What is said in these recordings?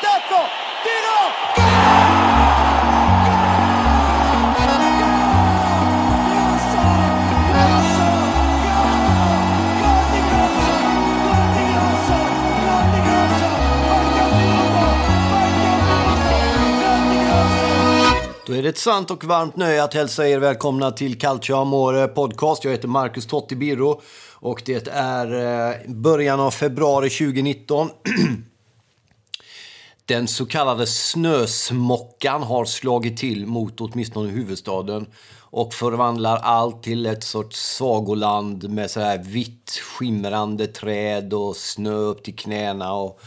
Pirlo tiro! Då är det ett sant och varmt nöje att hälsa er välkomna till Calcio Amore podcast. Jag heter Marcus Totti Birro och det är eh, början av februari 2019. Den så kallade snösmockan har slagit till mot åtminstone huvudstaden och förvandlar allt till ett sorts sagoland med så här vitt skimrande träd och snö upp till knäna och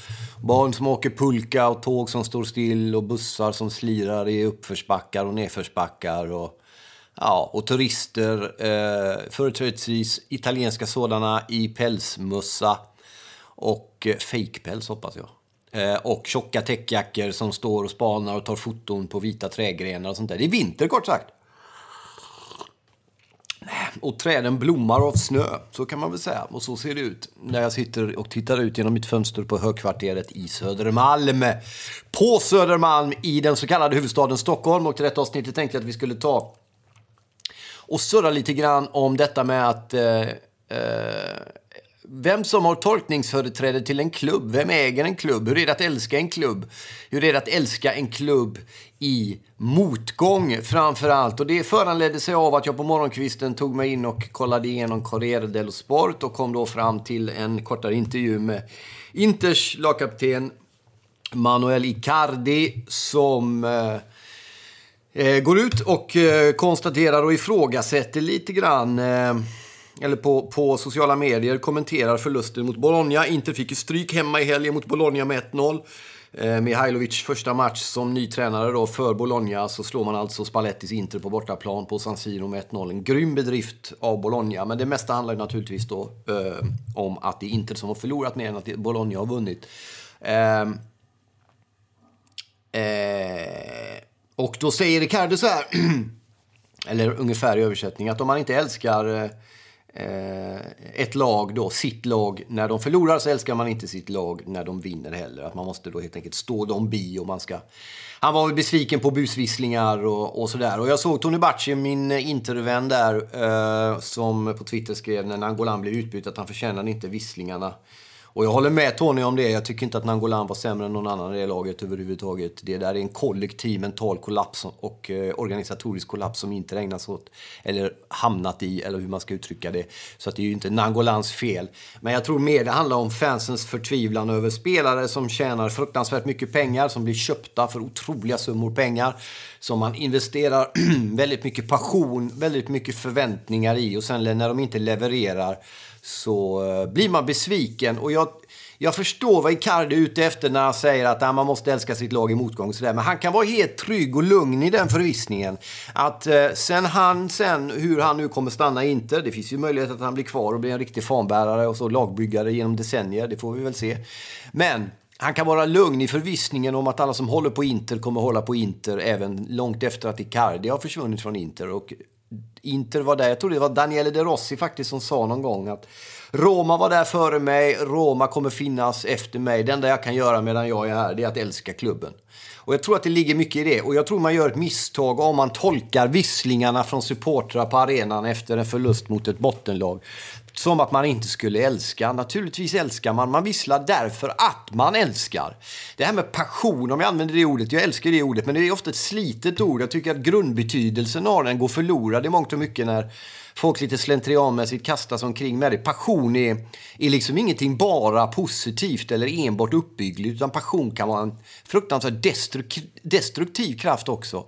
barn som åker pulka och tåg som står still och bussar som slirar i uppförsbackar och nedförsbackar och, ja, och turister, eh, företrädesvis italienska sådana, i pälsmössa och eh, fejkpäls hoppas jag. Eh, och tjocka täckjackor som står och spanar och tar foton på vita trädgrenar och sånt där. Det är vinter kort sagt. Eh, och träden blommar av snö, så kan man väl säga. Och så ser det ut när jag sitter och tittar ut genom mitt fönster på högkvarteret i Södermalm. På Södermalm i den så kallade huvudstaden Stockholm. Och till detta avsnittet tänkte jag att vi skulle ta och surra lite grann om detta med att eh, eh, vem som har tolkningsföreträde till en klubb. Vem äger en klubb? Hur är det att älska en klubb? Hur är det att älska en klubb i motgång framför allt? Och det föranledde sig av att jag på morgonkvisten tog mig in och kollade igenom Corriere dello Sport och kom då fram till en kortare intervju med Inters lagkapten Manuel Icardi som eh, eh går ut och eh, konstaterar och ifrågasätter lite grann eh, eller på, på sociala medier kommenterar förlusten mot Bologna. Inter fick ju stryk hemma i helgen mot Bologna med 1-0. Eh, Mihailovic första match som ny tränare då för Bologna så slår man alltså Spallettis Inter på bortaplan på San Siro med 1-0. En grym bedrift av Bologna, men det mesta handlar ju naturligtvis då eh, om att det är Inter som har förlorat mer än att Bologna har vunnit. Eh, eh, och då säger Riccardo så här, eller ungefär i översättning, att om man inte älskar eh, Eh, ett lag då, sitt lag, när de förlorar så älskar man inte sitt lag när de vinner heller. Att man måste då helt enkelt stå dem bi och man ska... Han var besviken på busvisslingar och, och sådär. Och jag såg Tony Bacci, min intervän där, eh, som på Twitter skrev när Nangolan blev utbytt att han förtjänade inte visslingarna. Och jag håller med Tony om det. Jag tycker inte att Nangolan var sämre än någon annan i det laget överhuvudtaget. Det där är en kollektiv mental kollaps och eh, organisatorisk kollaps som inte ägnas åt, eller hamnat i, eller hur man ska uttrycka det. Så att det är ju inte Nangolans fel. Men jag tror mer det handlar om fansens förtvivlan över spelare som tjänar fruktansvärt mycket pengar, som blir köpta för otroliga summor pengar. Som man investerar väldigt mycket passion, väldigt mycket förväntningar i och sen när de inte levererar så eh, blir man besviken. Och jag, jag förstår vad Icardi är ute efter när han säger att uh, man måste älska sitt lag i motgång. Så där. Men han kan vara helt trygg och lugn i den förvissningen. Att uh, sen han, sen hur han nu kommer stanna inte. Det finns ju möjlighet att han blir kvar och blir en riktig fanbärare och så lagbyggare genom decennier. Det får vi väl se. Men han kan vara lugn i förvissningen om att alla som håller på Inter kommer hålla på Inter även långt efter att Icardi har försvunnit från Inter. Och Inter var där. Jag tror det var Daniele De Rossi faktiskt som sa någon gång att Roma var där före mig, Roma kommer finnas efter mig. Det enda jag kan göra medan jag är här, det är att älska klubben. Och jag tror att det ligger mycket i det. Och jag tror man gör ett misstag om man tolkar visslingarna från supportrar på arenan efter en förlust mot ett bottenlag som att man inte skulle älska. Naturligtvis älskar man. Man visslar därför att man älskar. Det här med passion, om jag använder det ordet, jag älskar det ordet, men det är ofta ett slitet ord. Jag tycker att grundbetydelsen av den går förlorad i mångt och mycket när folk lite slentrianmässigt kastas omkring med det. Passion är, är liksom ingenting bara positivt eller enbart uppbyggligt, utan passion kan vara en fruktansvärt destruktiv, destruktiv kraft också.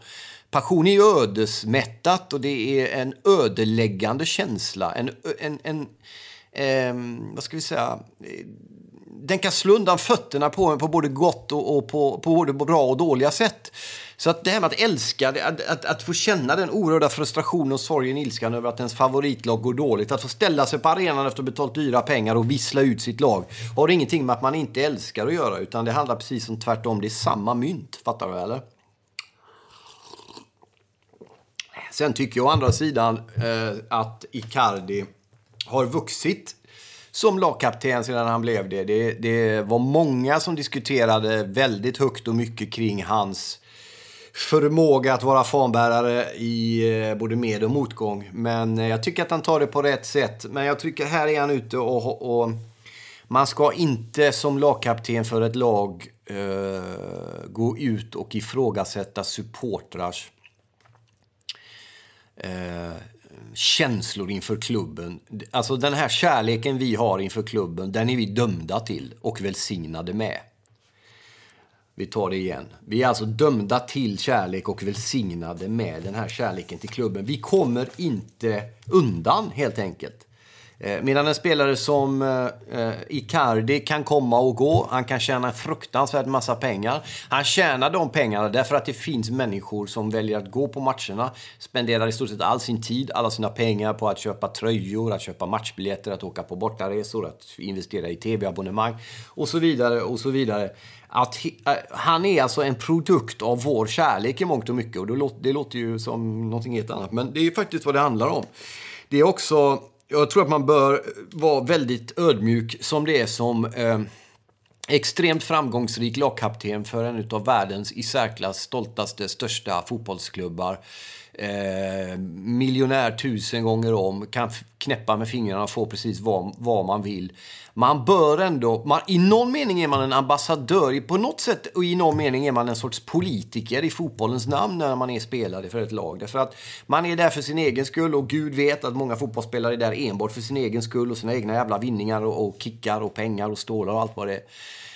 Passion är ödesmättat och det är en ödeläggande känsla. En, en, en, eh, vad ska vi säga, den kan slå undan fötterna på en på både gott och, och på, på både bra och dåliga sätt. Så att det här med att älska, att, att, att få känna den oerhörda frustrationen och sorgen och ilskan över att ens favoritlag går dåligt, att få ställa sig på arenan efter att ha betalt dyra pengar och vissla ut sitt lag, har ingenting med att man inte älskar att göra, utan det handlar precis som tvärtom. Det är samma mynt, fattar du eller? Sen tycker jag å andra sidan eh, att Icardi har vuxit som lagkapten sedan han blev det. det. Det var många som diskuterade väldigt högt och mycket kring hans förmåga att vara fanbärare i eh, både med och motgång. Men eh, jag tycker att han tar det på rätt sätt. Men jag tycker här är han ute och, och man ska inte som lagkapten för ett lag eh, gå ut och ifrågasätta supportrars Eh, känslor inför klubben. Alltså den här kärleken vi har inför klubben, den är vi dömda till och välsignade med. Vi tar det igen. Vi är alltså dömda till kärlek och välsignade med den här kärleken till klubben. Vi kommer inte undan helt enkelt. Eh, medan en spelare som eh, Icardi kan komma och gå. Han kan tjäna en fruktansvärd massa pengar. Han tjänar de pengarna därför att det finns människor som väljer att gå på matcherna. Spenderar i stort sett all sin tid, alla sina pengar på att köpa tröjor, att köpa matchbiljetter, att åka på bortaresor, att investera i tv-abonnemang och så vidare och så vidare. Att eh, han är alltså en produkt av vår kärlek i mångt och mycket. Och det låter, det låter ju som någonting helt annat, men det är ju faktiskt vad det handlar om. Det är också jag tror att man bör vara väldigt ödmjuk som det är som eh, extremt framgångsrik lagkapten för en av världens i särklass stoltaste, största fotbollsklubbar. Eh, miljonär tusen gånger om, kan knäppa med fingrarna och få precis vad, vad man vill. Man bör ändå, man, i någon mening är man en ambassadör, på något sätt och i någon mening är man en sorts politiker i fotbollens namn när man är spelare för ett lag. Därför att man är där för sin egen skull och Gud vet att många fotbollsspelare är där enbart för sin egen skull och sina egna jävla vinningar och, och kickar och pengar och stålar och allt vad det är.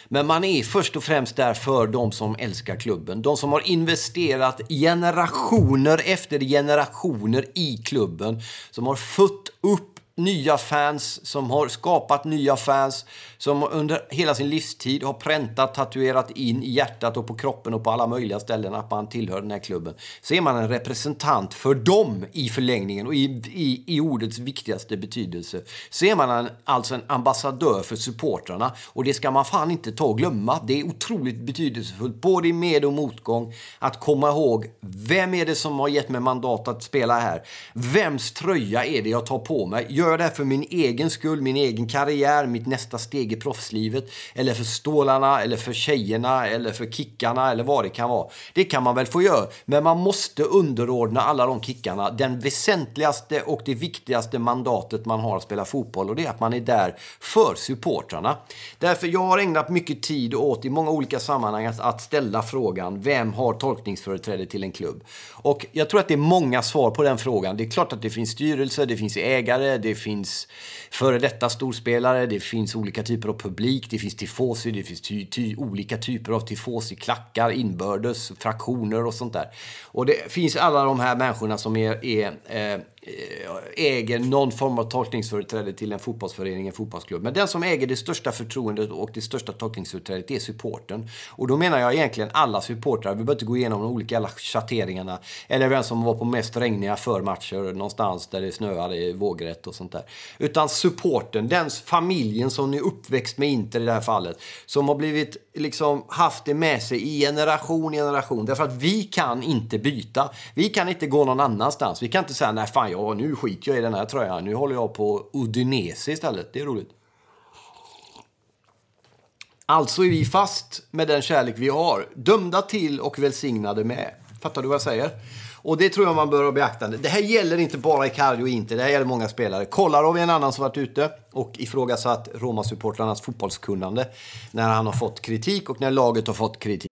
Men man är först och främst där för de som älskar klubben. De som har investerat generationer efter generationer i klubben. Som har fött upp nya fans, som har skapat nya fans, som under hela sin livstid har präntat, tatuerat in i hjärtat och på kroppen och på alla möjliga ställen att man tillhör den här klubben. Så är man en representant för dem i förlängningen och i, i, i ordets viktigaste betydelse. Så är man en, alltså en ambassadör för supportrarna och det ska man fan inte ta och glömma. Det är otroligt betydelsefullt, både i med och motgång, att komma ihåg vem är det som har gett mig mandat att spela här? Vems tröja är det jag tar på mig? Gör jag det här för min egen skull, min egen karriär, mitt nästa steg i proffslivet? Eller för stålarna, eller för tjejerna, eller för kickarna, eller vad det kan vara. Det kan man väl få göra, men man måste underordna alla de kickarna den väsentligaste och det viktigaste mandatet man har att spela fotboll och det är att man är där för supportrarna. Därför jag har ägnat mycket tid åt i många olika sammanhang att ställa frågan vem har tolkningsföreträde till en klubb? Och jag tror att det är många svar på den frågan. Det är klart att det finns styrelse, det finns ägare, det finns före detta storspelare, det finns olika typer av publik, det finns tifosi, det finns ty, ty, olika typer av tifosi-klackar, inbördes, fraktioner och sånt där. Och det finns alla de här människorna som är, är Eh, Eh, äger någon form av tolkningsföreträde till en fotbollsförening, en fotbollsklubb. Men den som äger det största förtroendet och det största tolkningsföreträdet är supporten. Och då menar jag egentligen alla supportrar. Vi behöver inte gå igenom de olika chatteringarna. Eller vem som var på mest regniga förmatcher någonstans där det snöade vågrätt och sånt där. Utan supporten, den familjen som är uppväxt med Inter i det här fallet. Som har blivit, liksom, haft det med sig i generation generation. Därför att vi kan inte byta. Vi kan inte gå någon annanstans. Vi kan inte säga, nej fan ja, nu skiter jag i den här tröjan. Nu håller jag på Udinese istället. Det är roligt. Alltså är vi fast med den kärlek vi har. Dömda till och välsignade med. Fattar du vad jag säger? Och det tror jag man bör ha beaktande. Det här gäller inte bara Icardi och inte, det här gäller många spelare. Kolarov är en annan som varit ute och ifrågasatt Roma-supportrarnas fotbollskunnande när han har fått kritik och när laget har fått kritik.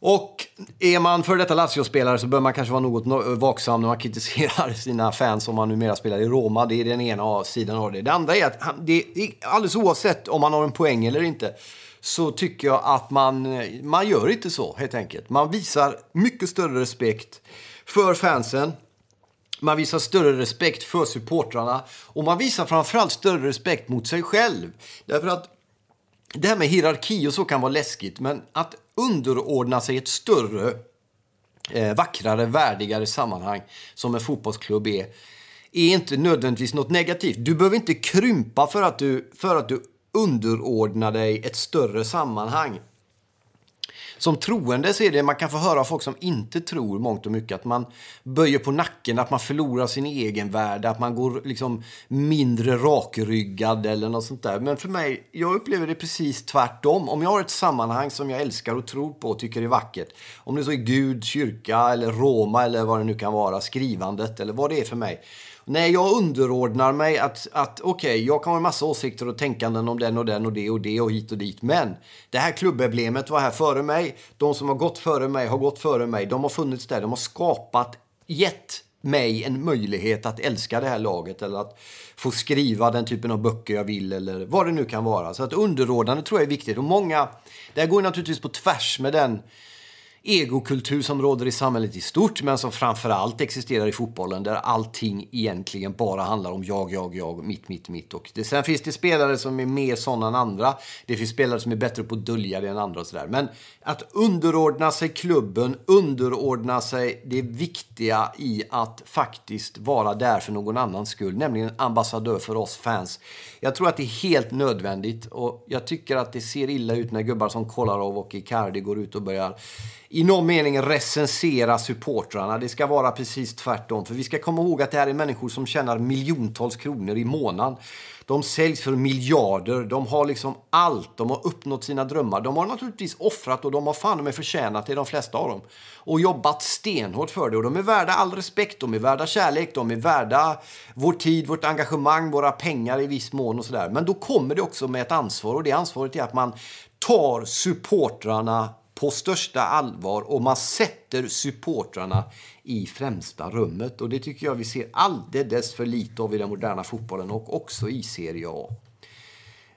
Och är man för detta Lazio-spelare så bör man kanske vara något vaksam när man kritiserar sina fans om man numera spelar i Roma. Det är den ena sidan av det. Det andra är att han, det är alldeles oavsett om man har en poäng eller inte så tycker jag att man, man gör inte så helt enkelt. Man visar mycket större respekt för fansen. Man visar större respekt för supportrarna och man visar framförallt större respekt mot sig själv. Därför att det här med hierarki och så kan vara läskigt, men att underordna sig ett större, eh, vackrare, värdigare sammanhang som en fotbollsklubb är, är inte nödvändigtvis något negativt. Du behöver inte krympa för att du, för att du underordnar dig ett större sammanhang. Som troende så är det, man kan få höra av folk som inte tror mångt och mycket, att man böjer på nacken, att man förlorar sin egen värde, att man går liksom mindre rakryggad eller något sånt där. Men för mig, jag upplever det precis tvärtom. Om jag har ett sammanhang som jag älskar och tror på och tycker är vackert, om det så är Gud, kyrka eller Roma eller vad det nu kan vara, skrivandet eller vad det är för mig, Nej, jag underordnar mig att, att okej, okay, jag kan ha en massa åsikter och tänkanden om den och den och det och det och hit och dit. Men det här klubbemblemet var här före mig. De som har gått före mig har gått före mig. De har funnits där. De har skapat, gett mig en möjlighet att älska det här laget eller att få skriva den typen av böcker jag vill eller vad det nu kan vara. Så att underordnande tror jag är viktigt. Och många, det här går naturligtvis på tvärs med den egokultur som råder i samhället i stort men som framförallt existerar i fotbollen där allting egentligen bara handlar om jag, jag, jag, mitt, mitt, mitt. Och det, sen finns det spelare som är mer sådana än andra. Det finns spelare som är bättre på att dölja det än andra och sådär. Men att underordna sig klubben, underordna sig det viktiga i att faktiskt vara där för någon annans skull, nämligen ambassadör för oss fans. Jag tror att det är helt nödvändigt och jag tycker att det ser illa ut när gubbar som Kolarov och Icardi går ut och börjar i någon mening recensera supportrarna. Det ska vara precis tvärtom. För vi ska komma ihåg att det här är människor som tjänar miljontals kronor i månaden. De säljs för miljarder. De har liksom allt. De har uppnått sina drömmar. De har naturligtvis offrat och de har fan med förtjänat det, de flesta av dem. Och jobbat stenhårt för det. Och de är värda all respekt. De är värda kärlek. De är värda vår tid, vårt engagemang, våra pengar i viss mån och sådär. Men då kommer det också med ett ansvar. Och det ansvaret är att man tar supportrarna på största allvar och man sätter supportrarna i främsta rummet. Och det tycker jag vi ser alldeles för lite av i den moderna fotbollen och också i Serie A.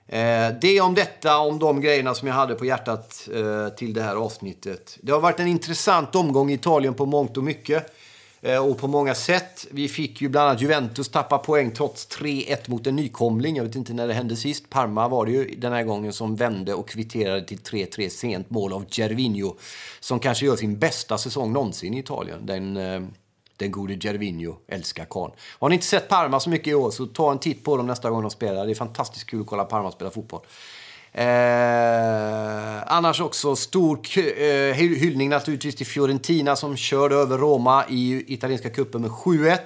Eh, det om detta, om de grejerna som jag hade på hjärtat eh, till det här avsnittet. Det har varit en intressant omgång i Italien på mångt och mycket. Eh, och på många sätt. Vi fick ju bland annat Juventus tappa poäng trots 3-1 mot en nykomling. Jag vet inte när det hände sist. Parma var det ju den här gången som vände och kvitterade till 3-3 sent mål av Gervinho. Som kanske gör sin bästa säsong någonsin i Italien. Den, eh, den gode Gervinho, älskar karln. Har ni inte sett Parma så mycket i år så ta en titt på dem nästa gång de spelar. Det är fantastiskt kul att kolla Parma spela fotboll. Eh, annars också stor eh, hyllning naturligtvis till Fiorentina som körde över Roma i italienska cupen med 7-1.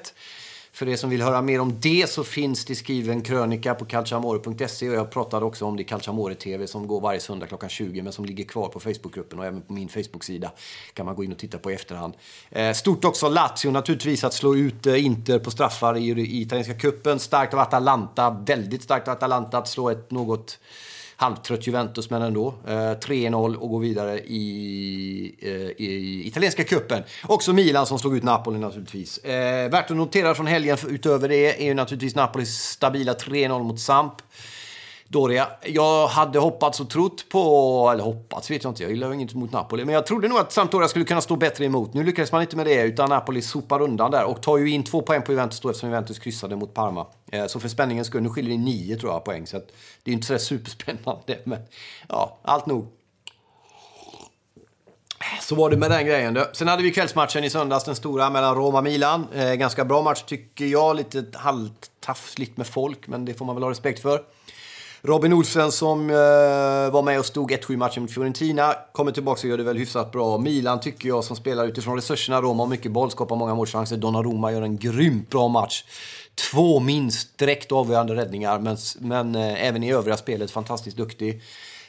För er som vill höra mer om det så finns det skriven krönika på calciamore.se och jag pratade också om det i Calciamore TV som går varje söndag klockan 20 men som ligger kvar på Facebookgruppen och även på min Facebook-sida kan man gå in och titta på i efterhand. Eh, stort också Lazio naturligtvis att slå ut eh, Inter på straffar i, i italienska cupen. Starkt av Atalanta, väldigt starkt av Atalanta att slå ett något halvtrött Juventus, men ändå. Eh, 3-0 och går vidare i, eh, i italienska kuppen. Också Milan som slog ut Napoli naturligtvis. Eh, värt att notera från helgen utöver det är ju naturligtvis Napolis stabila 3-0 mot Samp. Doria. Jag hade hoppats och trott på, eller hoppats vet jag inte, jag gillar inget mot Napoli, men jag trodde nog att Sampdoria skulle kunna stå bättre emot. Nu lyckades man inte med det, utan Napoli sopar undan där och tar ju in två poäng på Juventus då eftersom Juventus kryssade mot Parma. Eh, så för spänningens skull, nu skiljer det nio tror jag poäng, så att det är inte så superspännande, men ja, allt nog. Så var det med den grejen. Sen hade vi kvällsmatchen i söndags, den stora mellan Roma och Milan. Eh, ganska bra match tycker jag, lite halvtafsligt med folk, men det får man väl ha respekt för. Robin Olsen som eh, var med och stod 1-7 matchen mot Fiorentina kommer tillbaka och gör det väl hyfsat bra. Milan tycker jag som spelar utifrån resurserna. Roma har mycket boll, skapar många målchanser. Donnarumma gör en grymt bra match. Två minst direkt avgörande räddningar, men, men eh, även i övriga spelet fantastiskt duktig.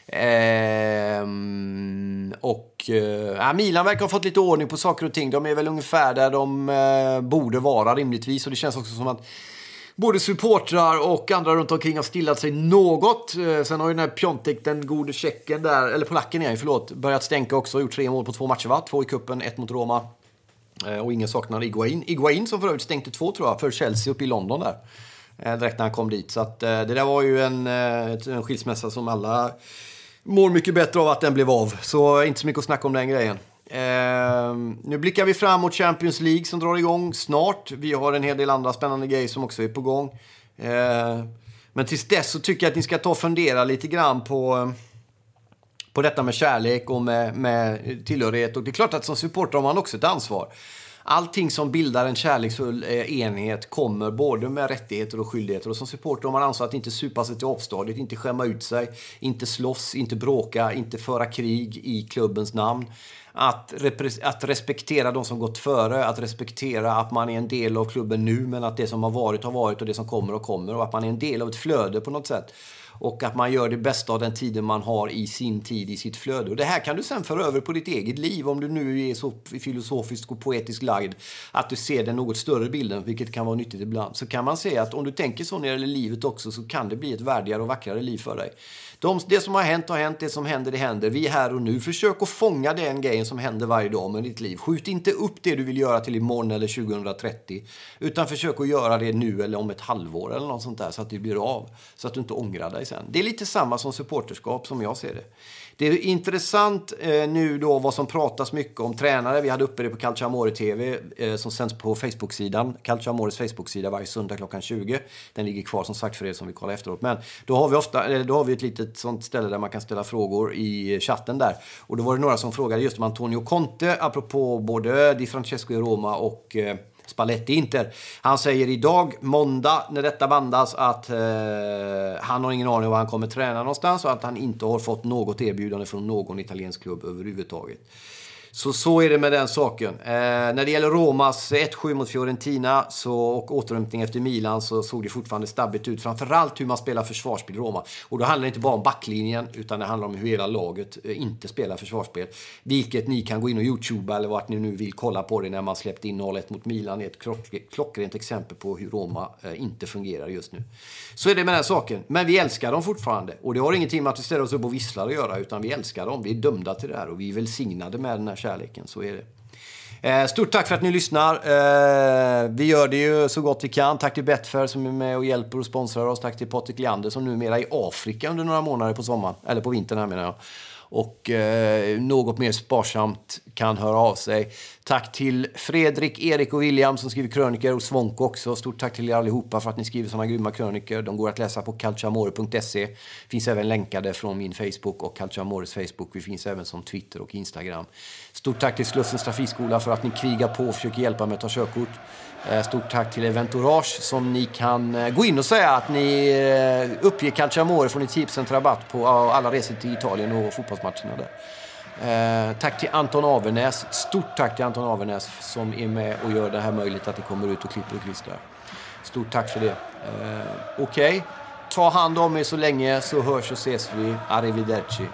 Ehm, och eh, Milan verkar ha fått lite ordning på saker och ting. De är väl ungefär där de eh, borde vara rimligtvis. Och det känns också som att både supportrar och andra runt omkring har stillat sig något. Eh, sen har ju den här Piontek, den gode tjecken där, eller polacken är ju, förlåt, börjat stänka också. Gjort tre mål på två matcher va? Två i kuppen, ett mot Roma. Eh, och ingen saknar Iguain. Iguain som för övrigt stänkte två tror jag, för Chelsea uppe i London där. Eh, direkt när han kom dit. Så att, det där var ju en, en skilsmässa som alla mår mycket bättre av att den blev av. Så inte så mycket att snacka om den grejen. Eh, nu blickar vi fram mot Champions League som drar igång snart. Vi har en hel del andra spännande grejer som också är på gång. Eh, men tills dess så tycker jag att ni ska ta och fundera lite grann på, på detta med kärlek och med, med tillhörighet. Och det är klart att som supporter har man också ett ansvar. Allting som bildar en kärleksfull eh, enhet kommer både med rättigheter och skyldigheter. Och som supporter har man ansvar att inte supa sig till avstadiet, inte skämma ut sig, inte slåss, inte bråka, inte föra krig i klubbens namn. Att, att respektera de som gått före, att respektera att man är en del av klubben nu men att det som har varit har varit och det som kommer och kommer och att man är en del av ett flöde på något sätt. Och att man gör det bästa av den tiden man har i sin tid, i sitt flöde. Och det här kan du sen föra över på ditt eget liv om du nu är så filosofiskt och poetiskt lagd att du ser den något större bilden, vilket kan vara nyttigt ibland. Så kan man säga att om du tänker så när det gäller livet också så kan det bli ett värdigare och vackrare liv för dig. De, det som har hänt har hänt, det som händer det händer. Vi är här och nu. Försök att fånga den grejen som händer varje dag med ditt liv. Skjut inte upp det du vill göra till imorgon eller 2030. Utan försök att göra det nu eller om ett halvår eller något sånt där så att det blir av. Så att du inte ångrar dig sen. Det är lite samma som supporterskap som jag ser det. Det är intressant eh, nu då vad som pratas mycket om tränare. Vi hade uppe det på Calcio Amore TV eh, som sänds på Facebook-sidan. Calcio Amores Facebook-sida varje söndag klockan 20. Den ligger kvar som sagt för er som vill kolla efteråt. Men då har vi, ofta, eh, då har vi ett litet sånt ställe där man kan ställa frågor i eh, chatten där. Och då var det några som frågade just om Antonio Conte apropå både Di Francesco i Roma och eh, Spalletti Inter. Han säger idag, måndag, när detta bandas, att eh, han har ingen aning om var han kommer träna någonstans och att han inte har fått något erbjudande från någon italiensk klubb överhuvudtaget. Så så är det med den saken. Eh, när det gäller Romas 1-7 mot Fiorentina så, och återhämtning efter Milan så såg det fortfarande stabbigt ut. Framförallt hur man spelar försvarsspel i Roma. Och då handlar det inte bara om backlinjen utan det handlar om hur hela laget eh, inte spelar försvarsspel. Vilket ni kan gå in och youtuba eller vart ni nu vill kolla på det när man släppte in 0-1 mot Milan. Det är ett klock, klockrent exempel på hur Roma eh, inte fungerar just nu. Så är det med den saken. Men vi älskar dem fortfarande. Och det har ingenting med att vi ställer oss upp och visslar att göra utan vi älskar dem. Vi är dömda till det här och vi är välsignade med den här kärleken. Så är det. Eh, stort tack för att ni lyssnar. Eh, vi gör det ju så gott vi kan. Tack till Betfair som är med och hjälper och sponsrar oss. Tack till Patrik Leander som numera är i Afrika under några månader på sommaren. Eller på vintern här menar jag och eh, något mer sparsamt kan höra av sig. Tack till Fredrik, Erik och William som skriver kröniker och Svonko också. Stort tack till er allihopa för att ni skriver sådana grymma kröniker. De går att läsa på calciamore.se. Finns även länkade från min Facebook och Calciamores Facebook. Vi finns även som Twitter och Instagram. Stort tack till Slussens Trafikskola för att ni krigar på och försöker hjälpa mig att ta körkort. Eh, stort tack till Eventourage som ni kan eh, gå in och säga att ni eh, uppger Calciamore får ni 10% rabatt på alla resor till Italien och fotbollsmatcherna där. tack till Anton Avernäs. Stort tack till Anton Avernäs som är med och gör det här möjligt att det kommer ut och klipper och klistrar. Stort tack för det. Okej, okay. ta hand om er så länge så hörs och ses vi. Arrivederci.